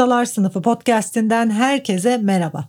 Ustalar Sınıfı podcast'inden herkese merhaba.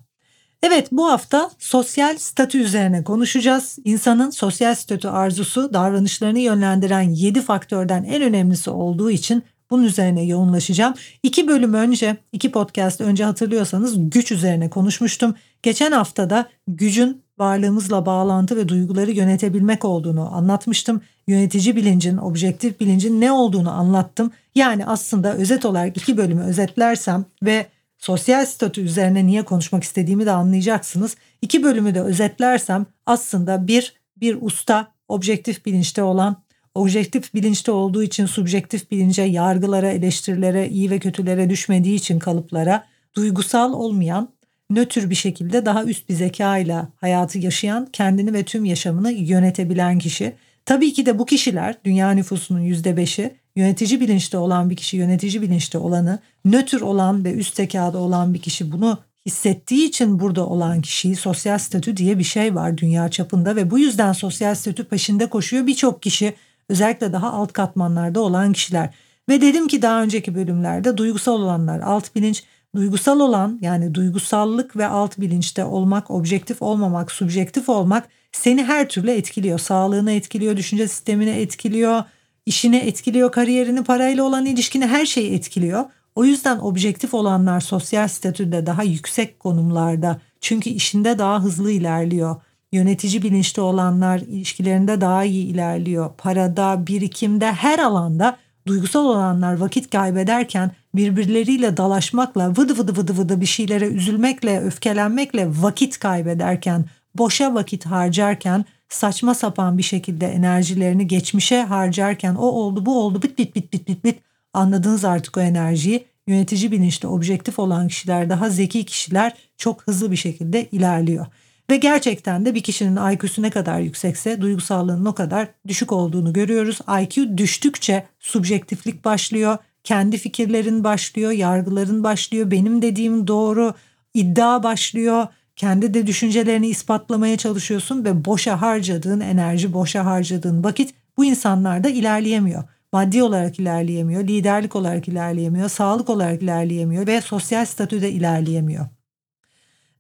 Evet bu hafta sosyal statü üzerine konuşacağız. İnsanın sosyal statü arzusu davranışlarını yönlendiren 7 faktörden en önemlisi olduğu için bunun üzerine yoğunlaşacağım. İki bölüm önce, iki podcast önce hatırlıyorsanız güç üzerine konuşmuştum. Geçen haftada gücün varlığımızla bağlantı ve duyguları yönetebilmek olduğunu anlatmıştım. Yönetici bilincin, objektif bilincin ne olduğunu anlattım. Yani aslında özet olarak iki bölümü özetlersem ve sosyal statü üzerine niye konuşmak istediğimi de anlayacaksınız. İki bölümü de özetlersem aslında bir, bir usta objektif bilinçte olan, objektif bilinçte olduğu için subjektif bilince, yargılara, eleştirilere, iyi ve kötülere düşmediği için kalıplara, duygusal olmayan, nötr bir şekilde daha üst bir zeka ile hayatı yaşayan, kendini ve tüm yaşamını yönetebilen kişi. Tabii ki de bu kişiler dünya nüfusunun yüzde beşi yönetici bilinçte olan bir kişi, yönetici bilinçte olanı, nötr olan ve üst zekada olan bir kişi bunu hissettiği için burada olan kişiyi sosyal statü diye bir şey var dünya çapında ve bu yüzden sosyal statü peşinde koşuyor birçok kişi özellikle daha alt katmanlarda olan kişiler. Ve dedim ki daha önceki bölümlerde duygusal olanlar alt bilinç, duygusal olan yani duygusallık ve alt bilinçte olmak, objektif olmamak, subjektif olmak seni her türlü etkiliyor. Sağlığını etkiliyor, düşünce sistemini etkiliyor, işini etkiliyor, kariyerini, parayla olan ilişkini her şeyi etkiliyor. O yüzden objektif olanlar sosyal statüde daha yüksek konumlarda. Çünkü işinde daha hızlı ilerliyor. Yönetici bilinçli olanlar ilişkilerinde daha iyi ilerliyor. Parada, birikimde, her alanda duygusal olanlar vakit kaybederken birbirleriyle dalaşmakla, vıdı vıdı vıdı vıdı bir şeylere üzülmekle, öfkelenmekle vakit kaybederken, boşa vakit harcarken saçma sapan bir şekilde enerjilerini geçmişe harcarken o oldu bu oldu bit bit bit bit bit bit anladınız artık o enerjiyi. Yönetici bilinçli objektif olan kişiler daha zeki kişiler çok hızlı bir şekilde ilerliyor. Ve gerçekten de bir kişinin IQ'su ne kadar yüksekse duygusallığının o kadar düşük olduğunu görüyoruz. IQ düştükçe subjektiflik başlıyor, kendi fikirlerin başlıyor, yargıların başlıyor, benim dediğim doğru, iddia başlıyor kendi de düşüncelerini ispatlamaya çalışıyorsun ve boşa harcadığın enerji, boşa harcadığın vakit bu insanlarda ilerleyemiyor. Maddi olarak ilerleyemiyor, liderlik olarak ilerleyemiyor, sağlık olarak ilerleyemiyor ve sosyal statüde ilerleyemiyor.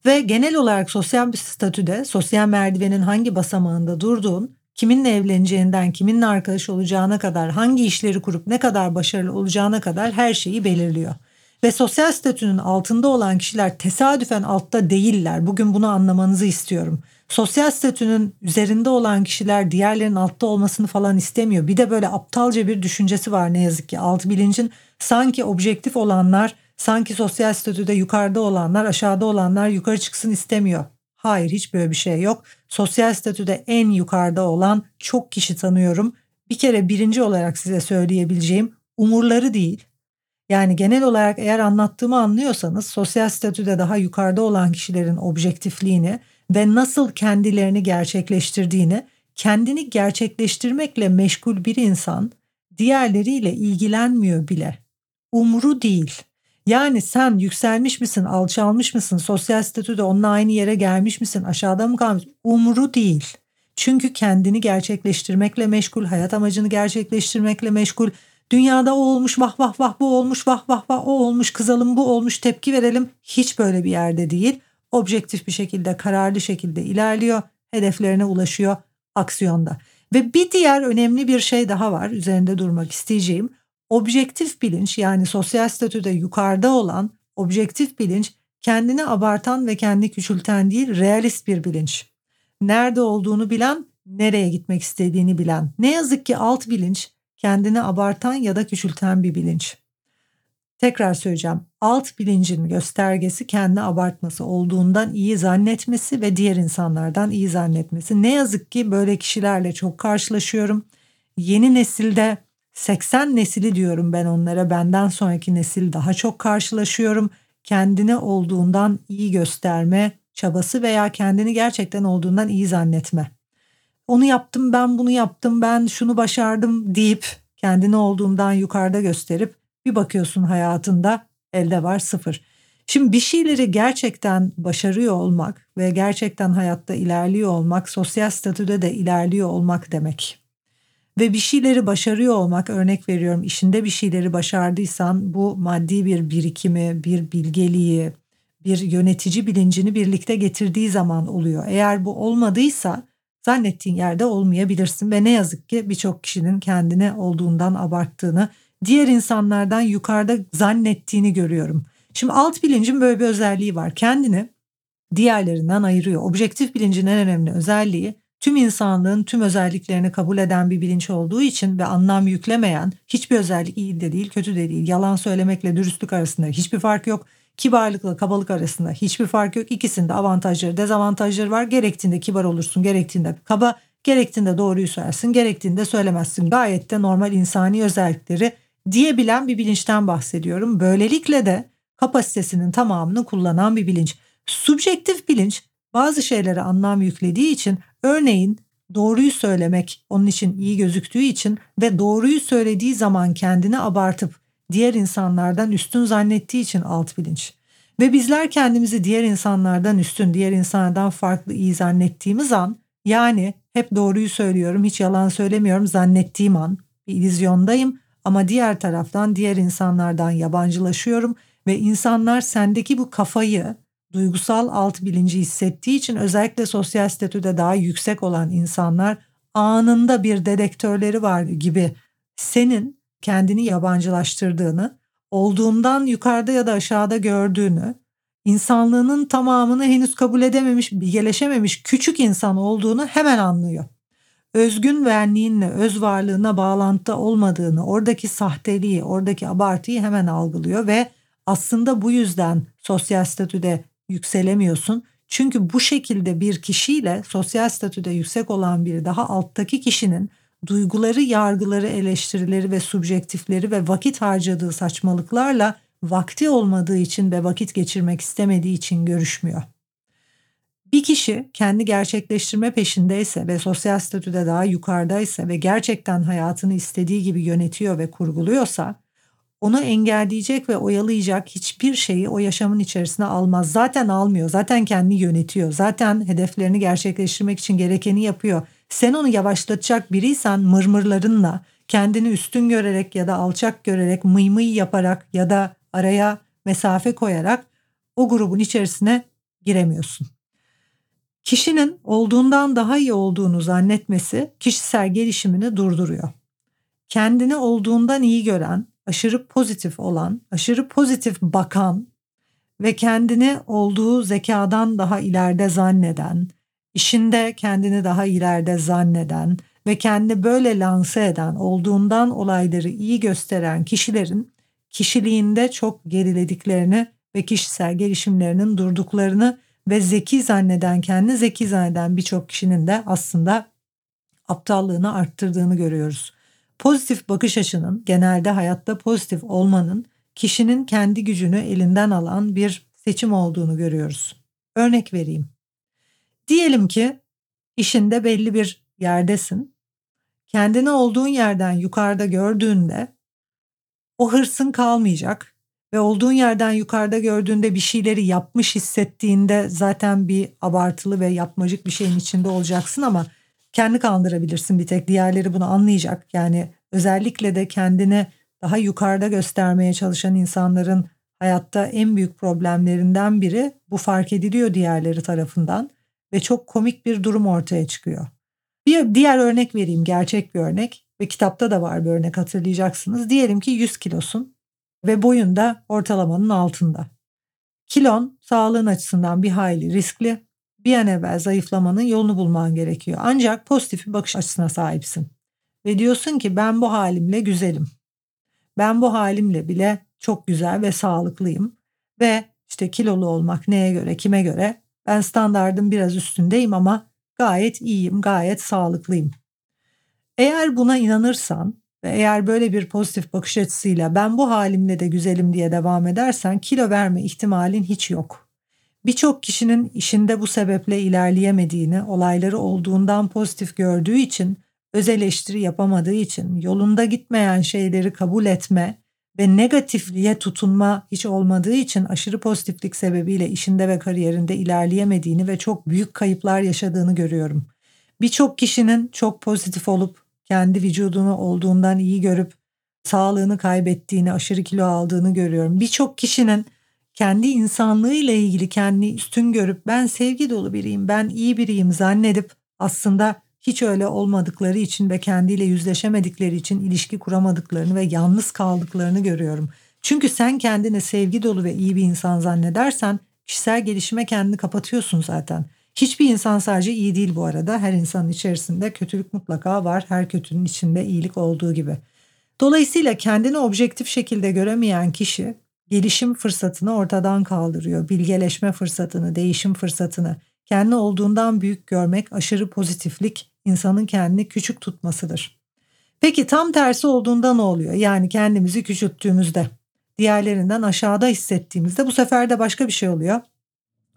Ve genel olarak sosyal bir statüde, sosyal merdivenin hangi basamağında durduğun, kiminle evleneceğinden, kiminle arkadaş olacağına kadar, hangi işleri kurup ne kadar başarılı olacağına kadar her şeyi belirliyor. Ve sosyal statünün altında olan kişiler tesadüfen altta değiller. Bugün bunu anlamanızı istiyorum. Sosyal statünün üzerinde olan kişiler diğerlerinin altta olmasını falan istemiyor. Bir de böyle aptalca bir düşüncesi var ne yazık ki. Alt bilincin sanki objektif olanlar, sanki sosyal statüde yukarıda olanlar, aşağıda olanlar yukarı çıksın istemiyor. Hayır hiç böyle bir şey yok. Sosyal statüde en yukarıda olan çok kişi tanıyorum. Bir kere birinci olarak size söyleyebileceğim umurları değil, yani genel olarak eğer anlattığımı anlıyorsanız sosyal statüde daha yukarıda olan kişilerin objektifliğini ve nasıl kendilerini gerçekleştirdiğini, kendini gerçekleştirmekle meşgul bir insan diğerleriyle ilgilenmiyor bile. Umru değil. Yani sen yükselmiş misin, alçalmış mısın, sosyal statüde onunla aynı yere gelmiş misin, aşağıda mı kalmış? Umru değil. Çünkü kendini gerçekleştirmekle meşgul, hayat amacını gerçekleştirmekle meşgul, Dünyada o olmuş vah vah vah bu olmuş vah vah vah o olmuş kızalım bu olmuş tepki verelim. Hiç böyle bir yerde değil. Objektif bir şekilde kararlı şekilde ilerliyor. Hedeflerine ulaşıyor aksiyonda. Ve bir diğer önemli bir şey daha var üzerinde durmak isteyeceğim. Objektif bilinç yani sosyal statüde yukarıda olan objektif bilinç kendini abartan ve kendi küçülten değil realist bir bilinç. Nerede olduğunu bilen, nereye gitmek istediğini bilen. Ne yazık ki alt bilinç kendini abartan ya da küçülten bir bilinç. Tekrar söyleyeceğim. Alt bilincin göstergesi kendi abartması olduğundan iyi zannetmesi ve diğer insanlardan iyi zannetmesi. Ne yazık ki böyle kişilerle çok karşılaşıyorum. Yeni nesilde 80 nesili diyorum ben onlara. Benden sonraki nesil daha çok karşılaşıyorum. Kendini olduğundan iyi gösterme çabası veya kendini gerçekten olduğundan iyi zannetme. Onu yaptım ben bunu yaptım ben şunu başardım deyip kendini olduğundan yukarıda gösterip bir bakıyorsun hayatında elde var sıfır. Şimdi bir şeyleri gerçekten başarıyor olmak ve gerçekten hayatta ilerliyor olmak sosyal statüde de ilerliyor olmak demek. Ve bir şeyleri başarıyor olmak örnek veriyorum işinde bir şeyleri başardıysan bu maddi bir birikimi, bir bilgeliği, bir yönetici bilincini birlikte getirdiği zaman oluyor. Eğer bu olmadıysa zannettiğin yerde olmayabilirsin ve ne yazık ki birçok kişinin kendine olduğundan abarttığını, diğer insanlardan yukarıda zannettiğini görüyorum. Şimdi alt bilincin böyle bir özelliği var. Kendini diğerlerinden ayırıyor. Objektif bilincin en önemli özelliği tüm insanlığın tüm özelliklerini kabul eden bir bilinç olduğu için ve anlam yüklemeyen hiçbir özellik iyi de değil kötü de değil. Yalan söylemekle dürüstlük arasında hiçbir fark yok. Kibarlıkla kabalık arasında hiçbir fark yok. İkisinde avantajları dezavantajları var. Gerektiğinde kibar olursun gerektiğinde kaba gerektiğinde doğruyu söylersin gerektiğinde söylemezsin. Gayet de normal insani özellikleri diyebilen bir bilinçten bahsediyorum. Böylelikle de kapasitesinin tamamını kullanan bir bilinç. Subjektif bilinç bazı şeylere anlam yüklediği için örneğin doğruyu söylemek onun için iyi gözüktüğü için ve doğruyu söylediği zaman kendini abartıp diğer insanlardan üstün zannettiği için alt bilinç. Ve bizler kendimizi diğer insanlardan üstün, diğer insanlardan farklı iyi zannettiğimiz an yani hep doğruyu söylüyorum, hiç yalan söylemiyorum zannettiğim an bir illüzyondayım ama diğer taraftan diğer insanlardan yabancılaşıyorum ve insanlar sendeki bu kafayı duygusal alt bilinci hissettiği için özellikle sosyal statüde daha yüksek olan insanlar anında bir dedektörleri var gibi senin kendini yabancılaştırdığını, olduğundan yukarıda ya da aşağıda gördüğünü, insanlığının tamamını henüz kabul edememiş, bilgeleşememiş küçük insan olduğunu hemen anlıyor. Özgün benliğinle, öz varlığına bağlantıda olmadığını, oradaki sahteliği, oradaki abartıyı hemen algılıyor ve aslında bu yüzden sosyal statüde yükselemiyorsun. Çünkü bu şekilde bir kişiyle sosyal statüde yüksek olan biri daha alttaki kişinin duyguları, yargıları, eleştirileri ve subjektifleri ve vakit harcadığı saçmalıklarla vakti olmadığı için ve vakit geçirmek istemediği için görüşmüyor. Bir kişi kendi gerçekleştirme peşindeyse ve sosyal statüde daha yukarıdaysa ve gerçekten hayatını istediği gibi yönetiyor ve kurguluyorsa onu engelleyecek ve oyalayacak hiçbir şeyi o yaşamın içerisine almaz. Zaten almıyor. Zaten kendini yönetiyor. Zaten hedeflerini gerçekleştirmek için gerekeni yapıyor. Sen onu yavaşlatacak biriysen mırmırlarınla kendini üstün görerek ya da alçak görerek mıy mıy yaparak ya da araya mesafe koyarak o grubun içerisine giremiyorsun. Kişinin olduğundan daha iyi olduğunu zannetmesi kişisel gelişimini durduruyor. Kendini olduğundan iyi gören, aşırı pozitif olan, aşırı pozitif bakan ve kendini olduğu zekadan daha ileride zanneden, işinde kendini daha ileride zanneden ve kendini böyle lanse eden, olduğundan olayları iyi gösteren kişilerin kişiliğinde çok gerilediklerini ve kişisel gelişimlerinin durduklarını ve zeki zanneden, kendi zeki zanneden birçok kişinin de aslında aptallığını arttırdığını görüyoruz. Pozitif bakış açının genelde hayatta pozitif olmanın kişinin kendi gücünü elinden alan bir seçim olduğunu görüyoruz. Örnek vereyim. Diyelim ki işinde belli bir yerdesin. Kendini olduğun yerden yukarıda gördüğünde o hırsın kalmayacak ve olduğun yerden yukarıda gördüğünde bir şeyleri yapmış hissettiğinde zaten bir abartılı ve yapmacık bir şeyin içinde olacaksın ama kendi kandırabilirsin bir tek diğerleri bunu anlayacak. Yani özellikle de kendini daha yukarıda göstermeye çalışan insanların hayatta en büyük problemlerinden biri bu fark ediliyor diğerleri tarafından ve çok komik bir durum ortaya çıkıyor. Bir diğer örnek vereyim gerçek bir örnek ve kitapta da var bir örnek hatırlayacaksınız. Diyelim ki 100 kilosun ve boyun da ortalamanın altında. Kilon sağlığın açısından bir hayli riskli. Bir an evvel zayıflamanın yolunu bulman gerekiyor. Ancak pozitif bir bakış açısına sahipsin. Ve diyorsun ki ben bu halimle güzelim. Ben bu halimle bile çok güzel ve sağlıklıyım ve işte kilolu olmak neye göre kime göre ben standardın biraz üstündeyim ama gayet iyiyim, gayet sağlıklıyım. Eğer buna inanırsan ve eğer böyle bir pozitif bakış açısıyla ben bu halimle de güzelim diye devam edersen kilo verme ihtimalin hiç yok. Birçok kişinin işinde bu sebeple ilerleyemediğini, olayları olduğundan pozitif gördüğü için, öz eleştiri yapamadığı için, yolunda gitmeyen şeyleri kabul etme ve negatifliğe tutunma hiç olmadığı için aşırı pozitiflik sebebiyle işinde ve kariyerinde ilerleyemediğini ve çok büyük kayıplar yaşadığını görüyorum. Birçok kişinin çok pozitif olup kendi vücudunu olduğundan iyi görüp sağlığını kaybettiğini, aşırı kilo aldığını görüyorum. Birçok kişinin kendi insanlığı ile ilgili kendini üstün görüp ben sevgi dolu biriyim, ben iyi biriyim zannedip aslında hiç öyle olmadıkları için ve kendiyle yüzleşemedikleri için ilişki kuramadıklarını ve yalnız kaldıklarını görüyorum. Çünkü sen kendini sevgi dolu ve iyi bir insan zannedersen kişisel gelişime kendini kapatıyorsun zaten. Hiçbir insan sadece iyi değil bu arada. Her insanın içerisinde kötülük mutlaka var. Her kötünün içinde iyilik olduğu gibi. Dolayısıyla kendini objektif şekilde göremeyen kişi gelişim fırsatını ortadan kaldırıyor. Bilgeleşme fırsatını, değişim fırsatını. Kendi olduğundan büyük görmek aşırı pozitiflik insanın kendini küçük tutmasıdır. Peki tam tersi olduğunda ne oluyor? Yani kendimizi küçülttüğümüzde, diğerlerinden aşağıda hissettiğimizde bu sefer de başka bir şey oluyor.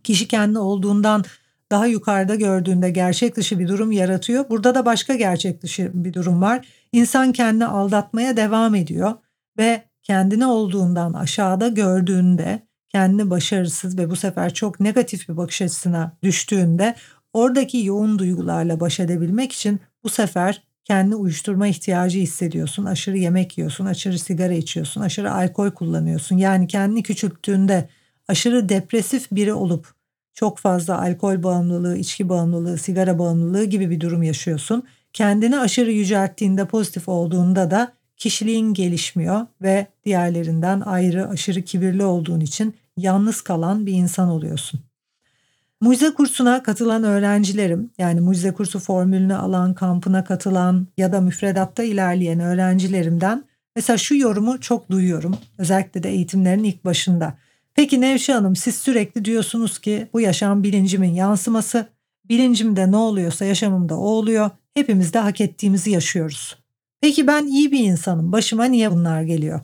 Kişi kendi olduğundan daha yukarıda gördüğünde gerçek dışı bir durum yaratıyor. Burada da başka gerçek dışı bir durum var. İnsan kendini aldatmaya devam ediyor ve kendini olduğundan aşağıda gördüğünde kendini başarısız ve bu sefer çok negatif bir bakış açısına düştüğünde oradaki yoğun duygularla baş edebilmek için bu sefer kendi uyuşturma ihtiyacı hissediyorsun. Aşırı yemek yiyorsun, aşırı sigara içiyorsun, aşırı alkol kullanıyorsun. Yani kendini küçülttüğünde aşırı depresif biri olup çok fazla alkol bağımlılığı, içki bağımlılığı, sigara bağımlılığı gibi bir durum yaşıyorsun. Kendini aşırı yücelttiğinde pozitif olduğunda da kişiliğin gelişmiyor ve diğerlerinden ayrı aşırı kibirli olduğun için yalnız kalan bir insan oluyorsun. Mucize kursuna katılan öğrencilerim yani mucize kursu formülünü alan, kampına katılan ya da müfredatta ilerleyen öğrencilerimden mesela şu yorumu çok duyuyorum. Özellikle de eğitimlerin ilk başında. Peki Nevşe Hanım siz sürekli diyorsunuz ki bu yaşam bilincimin yansıması. Bilincimde ne oluyorsa yaşamımda o oluyor. Hepimiz de hak ettiğimizi yaşıyoruz. Peki ben iyi bir insanım. Başıma niye bunlar geliyor?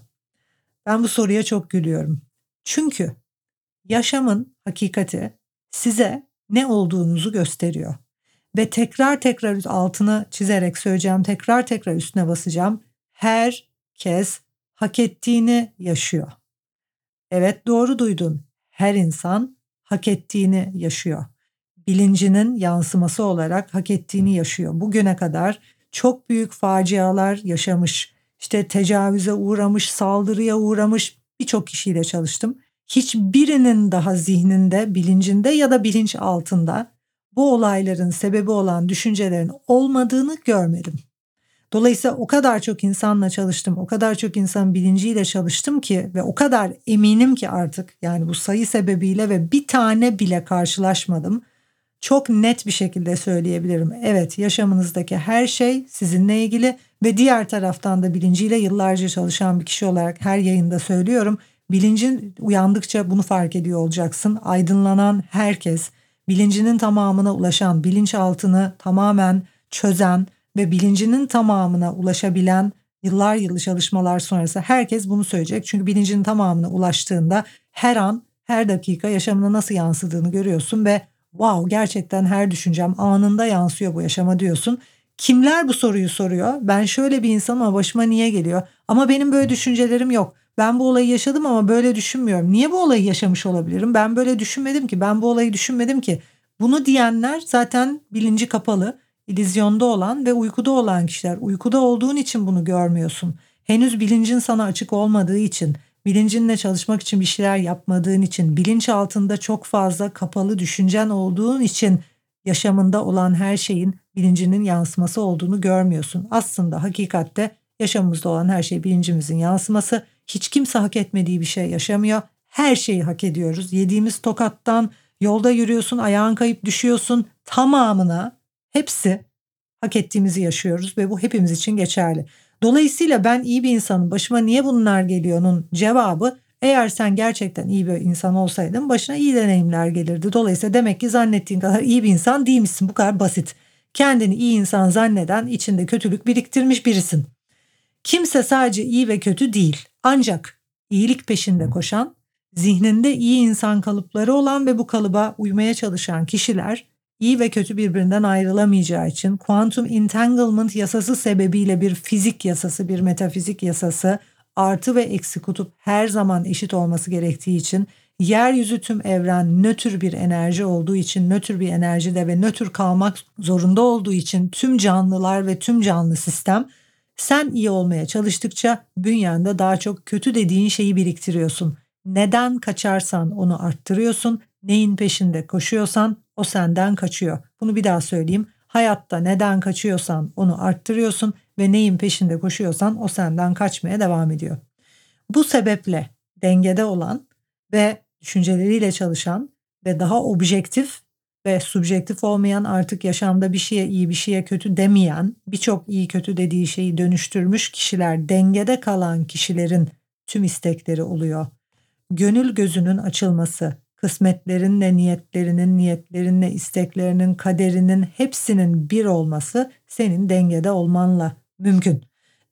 Ben bu soruya çok gülüyorum. Çünkü yaşamın hakikati size ne olduğunuzu gösteriyor. Ve tekrar tekrar altını çizerek söyleyeceğim, tekrar tekrar üstüne basacağım. Herkes hak ettiğini yaşıyor. Evet doğru duydun. Her insan hak ettiğini yaşıyor. Bilincinin yansıması olarak hak ettiğini yaşıyor. Bugüne kadar çok büyük facialar yaşamış, işte tecavüze uğramış, saldırıya uğramış birçok kişiyle çalıştım. Hiçbirinin daha zihninde, bilincinde ya da bilinç altında bu olayların sebebi olan düşüncelerin olmadığını görmedim. Dolayısıyla o kadar çok insanla çalıştım, o kadar çok insan bilinciyle çalıştım ki ve o kadar eminim ki artık yani bu sayı sebebiyle ve bir tane bile karşılaşmadım. Çok net bir şekilde söyleyebilirim. Evet yaşamınızdaki her şey sizinle ilgili ve diğer taraftan da bilinciyle yıllarca çalışan bir kişi olarak her yayında söylüyorum. Bilincin uyandıkça bunu fark ediyor olacaksın. Aydınlanan herkes, bilincinin tamamına ulaşan, bilinçaltını tamamen çözen, ve bilincinin tamamına ulaşabilen yıllar yılı çalışmalar sonrası herkes bunu söyleyecek. Çünkü bilincinin tamamına ulaştığında her an her dakika yaşamına nasıl yansıdığını görüyorsun ve wow gerçekten her düşüncem anında yansıyor bu yaşama diyorsun. Kimler bu soruyu soruyor? Ben şöyle bir insanım ama başıma niye geliyor? Ama benim böyle düşüncelerim yok. Ben bu olayı yaşadım ama böyle düşünmüyorum. Niye bu olayı yaşamış olabilirim? Ben böyle düşünmedim ki. Ben bu olayı düşünmedim ki. Bunu diyenler zaten bilinci kapalı ilizyonda olan ve uykuda olan kişiler. Uykuda olduğun için bunu görmüyorsun. Henüz bilincin sana açık olmadığı için, bilincinle çalışmak için bir şeyler yapmadığın için, bilinç altında çok fazla kapalı düşüncen olduğun için yaşamında olan her şeyin bilincinin yansıması olduğunu görmüyorsun. Aslında hakikatte yaşamımızda olan her şey bilincimizin yansıması. Hiç kimse hak etmediği bir şey yaşamıyor. Her şeyi hak ediyoruz. Yediğimiz tokattan yolda yürüyorsun, ayağın kayıp düşüyorsun tamamına Hepsi hak ettiğimizi yaşıyoruz ve bu hepimiz için geçerli. Dolayısıyla ben iyi bir insanım başıma niye bunlar geliyor'nun cevabı eğer sen gerçekten iyi bir insan olsaydın başına iyi deneyimler gelirdi. Dolayısıyla demek ki zannettiğin kadar iyi bir insan değilmişsin. Bu kadar basit. Kendini iyi insan zanneden içinde kötülük biriktirmiş birisin. Kimse sadece iyi ve kötü değil. Ancak iyilik peşinde koşan, zihninde iyi insan kalıpları olan ve bu kalıba uymaya çalışan kişiler iyi ve kötü birbirinden ayrılamayacağı için quantum entanglement yasası sebebiyle bir fizik yasası, bir metafizik yasası artı ve eksi kutup her zaman eşit olması gerektiği için yeryüzü tüm evren nötr bir enerji olduğu için nötr bir enerjide ve nötr kalmak zorunda olduğu için tüm canlılar ve tüm canlı sistem sen iyi olmaya çalıştıkça bünyende daha çok kötü dediğin şeyi biriktiriyorsun. Neden kaçarsan onu arttırıyorsun. Neyin peşinde koşuyorsan o senden kaçıyor. Bunu bir daha söyleyeyim. Hayatta neden kaçıyorsan onu arttırıyorsun ve neyin peşinde koşuyorsan o senden kaçmaya devam ediyor. Bu sebeple dengede olan ve düşünceleriyle çalışan ve daha objektif ve subjektif olmayan artık yaşamda bir şeye iyi bir şeye kötü demeyen birçok iyi kötü dediği şeyi dönüştürmüş kişiler dengede kalan kişilerin tüm istekleri oluyor. Gönül gözünün açılması, kısmetlerinle niyetlerinin, niyetlerinle isteklerinin, kaderinin hepsinin bir olması senin dengede olmanla mümkün.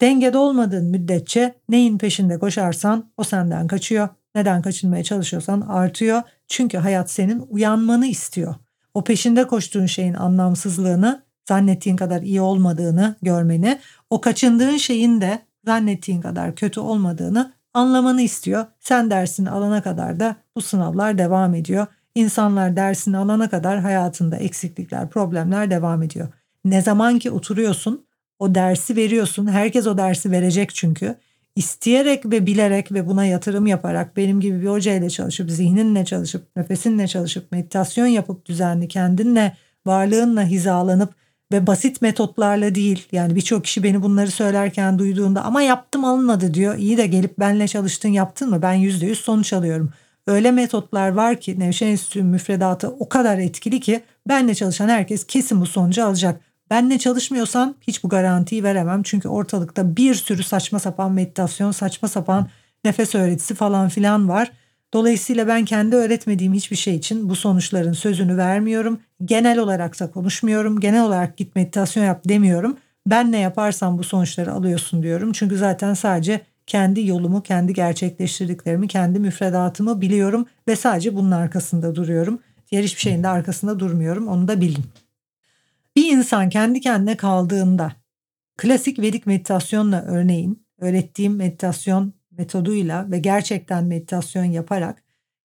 Dengede olmadığın müddetçe neyin peşinde koşarsan o senden kaçıyor. Neden kaçınmaya çalışıyorsan artıyor. Çünkü hayat senin uyanmanı istiyor. O peşinde koştuğun şeyin anlamsızlığını, zannettiğin kadar iyi olmadığını görmeni, o kaçındığın şeyin de zannettiğin kadar kötü olmadığını anlamanı istiyor. Sen dersini alana kadar da bu sınavlar devam ediyor. İnsanlar dersini alana kadar hayatında eksiklikler, problemler devam ediyor. Ne zaman ki oturuyorsun, o dersi veriyorsun. Herkes o dersi verecek çünkü. İsteyerek ve bilerek ve buna yatırım yaparak benim gibi bir hocayla çalışıp, zihninle çalışıp, nefesinle çalışıp, meditasyon yapıp düzenli kendinle, varlığınla hizalanıp ve basit metotlarla değil yani birçok kişi beni bunları söylerken duyduğunda ama yaptım alınmadı diyor. İyi de gelip benle çalıştın yaptın mı ben yüzde yüz sonuç alıyorum. Öyle metotlar var ki Nevşehir Enstitüsü müfredatı o kadar etkili ki benle çalışan herkes kesin bu sonucu alacak. Benle çalışmıyorsan hiç bu garantiyi veremem. Çünkü ortalıkta bir sürü saçma sapan meditasyon, saçma sapan nefes öğretisi falan filan var. Dolayısıyla ben kendi öğretmediğim hiçbir şey için bu sonuçların sözünü vermiyorum. Genel olarak da konuşmuyorum. Genel olarak git meditasyon yap demiyorum. Ben ne yaparsam bu sonuçları alıyorsun diyorum. Çünkü zaten sadece kendi yolumu, kendi gerçekleştirdiklerimi, kendi müfredatımı biliyorum ve sadece bunun arkasında duruyorum. Diğer hiçbir şeyin de arkasında durmuyorum. Onu da bilin. Bir insan kendi kendine kaldığında klasik Vedik meditasyonla örneğin öğrettiğim meditasyon metoduyla ve gerçekten meditasyon yaparak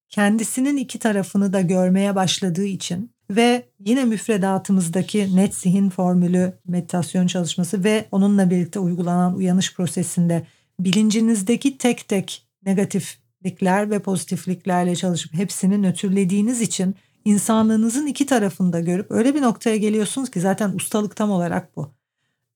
kendisinin iki tarafını da görmeye başladığı için ve yine müfredatımızdaki net zihin formülü meditasyon çalışması ve onunla birlikte uygulanan uyanış prosesinde bilincinizdeki tek tek negatiflikler ve pozitifliklerle çalışıp hepsini nötrlediğiniz için insanlığınızın iki tarafını da görüp öyle bir noktaya geliyorsunuz ki zaten ustalık tam olarak bu.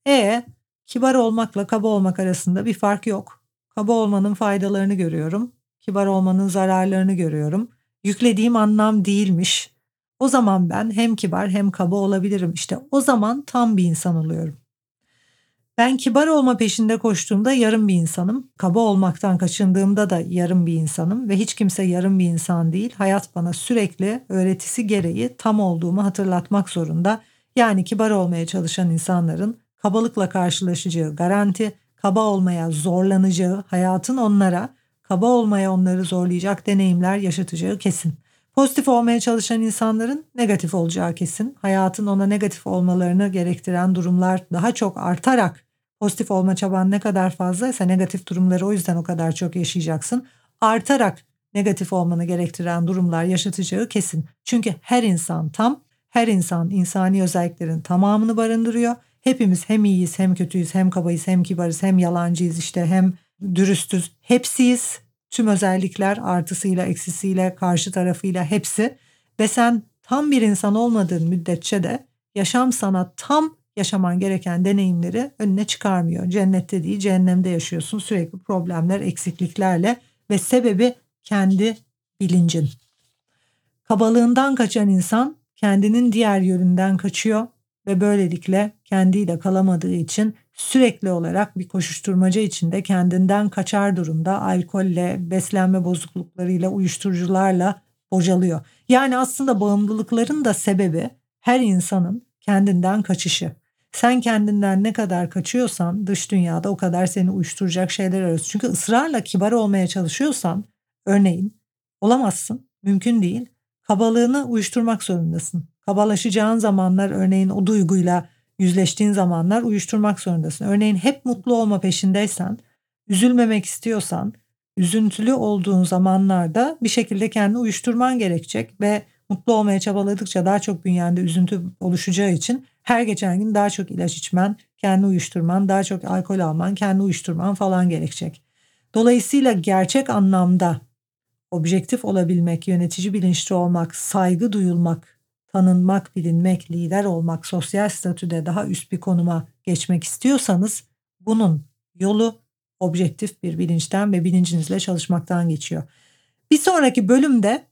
E kibar olmakla kaba olmak arasında bir fark yok. Kaba olmanın faydalarını görüyorum. Kibar olmanın zararlarını görüyorum. Yüklediğim anlam değilmiş. O zaman ben hem kibar hem kaba olabilirim. İşte o zaman tam bir insan oluyorum. Ben kibar olma peşinde koştuğumda yarım bir insanım. Kaba olmaktan kaçındığımda da yarım bir insanım ve hiç kimse yarım bir insan değil. Hayat bana sürekli öğretisi gereği tam olduğumu hatırlatmak zorunda. Yani kibar olmaya çalışan insanların kabalıkla karşılaşacağı garanti, kaba olmaya zorlanacağı, hayatın onlara kaba olmaya onları zorlayacak deneyimler yaşatacağı kesin. Pozitif olmaya çalışan insanların negatif olacağı kesin. Hayatın ona negatif olmalarını gerektiren durumlar daha çok artarak pozitif olma çaban ne kadar fazlaysa negatif durumları o yüzden o kadar çok yaşayacaksın. Artarak negatif olmanı gerektiren durumlar yaşatacağı kesin. Çünkü her insan tam, her insan insani özelliklerin tamamını barındırıyor Hepimiz hem iyiyiz hem kötüyüz hem kabayız hem kibarız hem yalancıyız işte hem dürüstüz. Hepsiyiz. Tüm özellikler artısıyla eksisiyle karşı tarafıyla hepsi ve sen tam bir insan olmadığın müddetçe de yaşam sana tam yaşaman gereken deneyimleri önüne çıkarmıyor. Cennette değil cehennemde yaşıyorsun sürekli problemler eksikliklerle ve sebebi kendi bilincin. Kabalığından kaçan insan kendinin diğer yönünden kaçıyor ve böylelikle kendiyle kalamadığı için sürekli olarak bir koşuşturmaca içinde kendinden kaçar durumda alkolle, beslenme bozukluklarıyla, uyuşturucularla bocalıyor. Yani aslında bağımlılıkların da sebebi her insanın kendinden kaçışı. Sen kendinden ne kadar kaçıyorsan dış dünyada o kadar seni uyuşturacak şeyler arıyorsun. Çünkü ısrarla kibar olmaya çalışıyorsan örneğin olamazsın. Mümkün değil. Kabalığını uyuşturmak zorundasın. Kabalaşacağın zamanlar örneğin o duyguyla yüzleştiğin zamanlar uyuşturmak zorundasın. Örneğin hep mutlu olma peşindeysen, üzülmemek istiyorsan, üzüntülü olduğun zamanlarda bir şekilde kendini uyuşturman gerekecek ve mutlu olmaya çabaladıkça daha çok bünyende üzüntü oluşacağı için her geçen gün daha çok ilaç içmen, kendi uyuşturman, daha çok alkol alman, kendi uyuşturman falan gerekecek. Dolayısıyla gerçek anlamda objektif olabilmek, yönetici bilinçli olmak, saygı duyulmak, tanınmak, bilinmek, lider olmak, sosyal statüde daha üst bir konuma geçmek istiyorsanız bunun yolu objektif bir bilinçten ve bilincinizle çalışmaktan geçiyor. Bir sonraki bölümde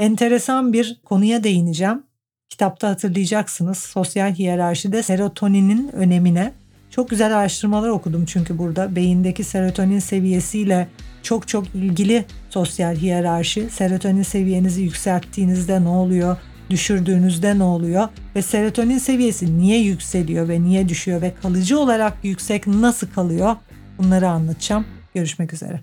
enteresan bir konuya değineceğim. Kitapta hatırlayacaksınız sosyal hiyerarşide serotoninin önemine. Çok güzel araştırmalar okudum çünkü burada beyindeki serotonin seviyesiyle çok çok ilgili sosyal hiyerarşi. Serotonin seviyenizi yükselttiğinizde ne oluyor? düşürdüğünüzde ne oluyor ve serotonin seviyesi niye yükseliyor ve niye düşüyor ve kalıcı olarak yüksek nasıl kalıyor bunları anlatacağım. Görüşmek üzere.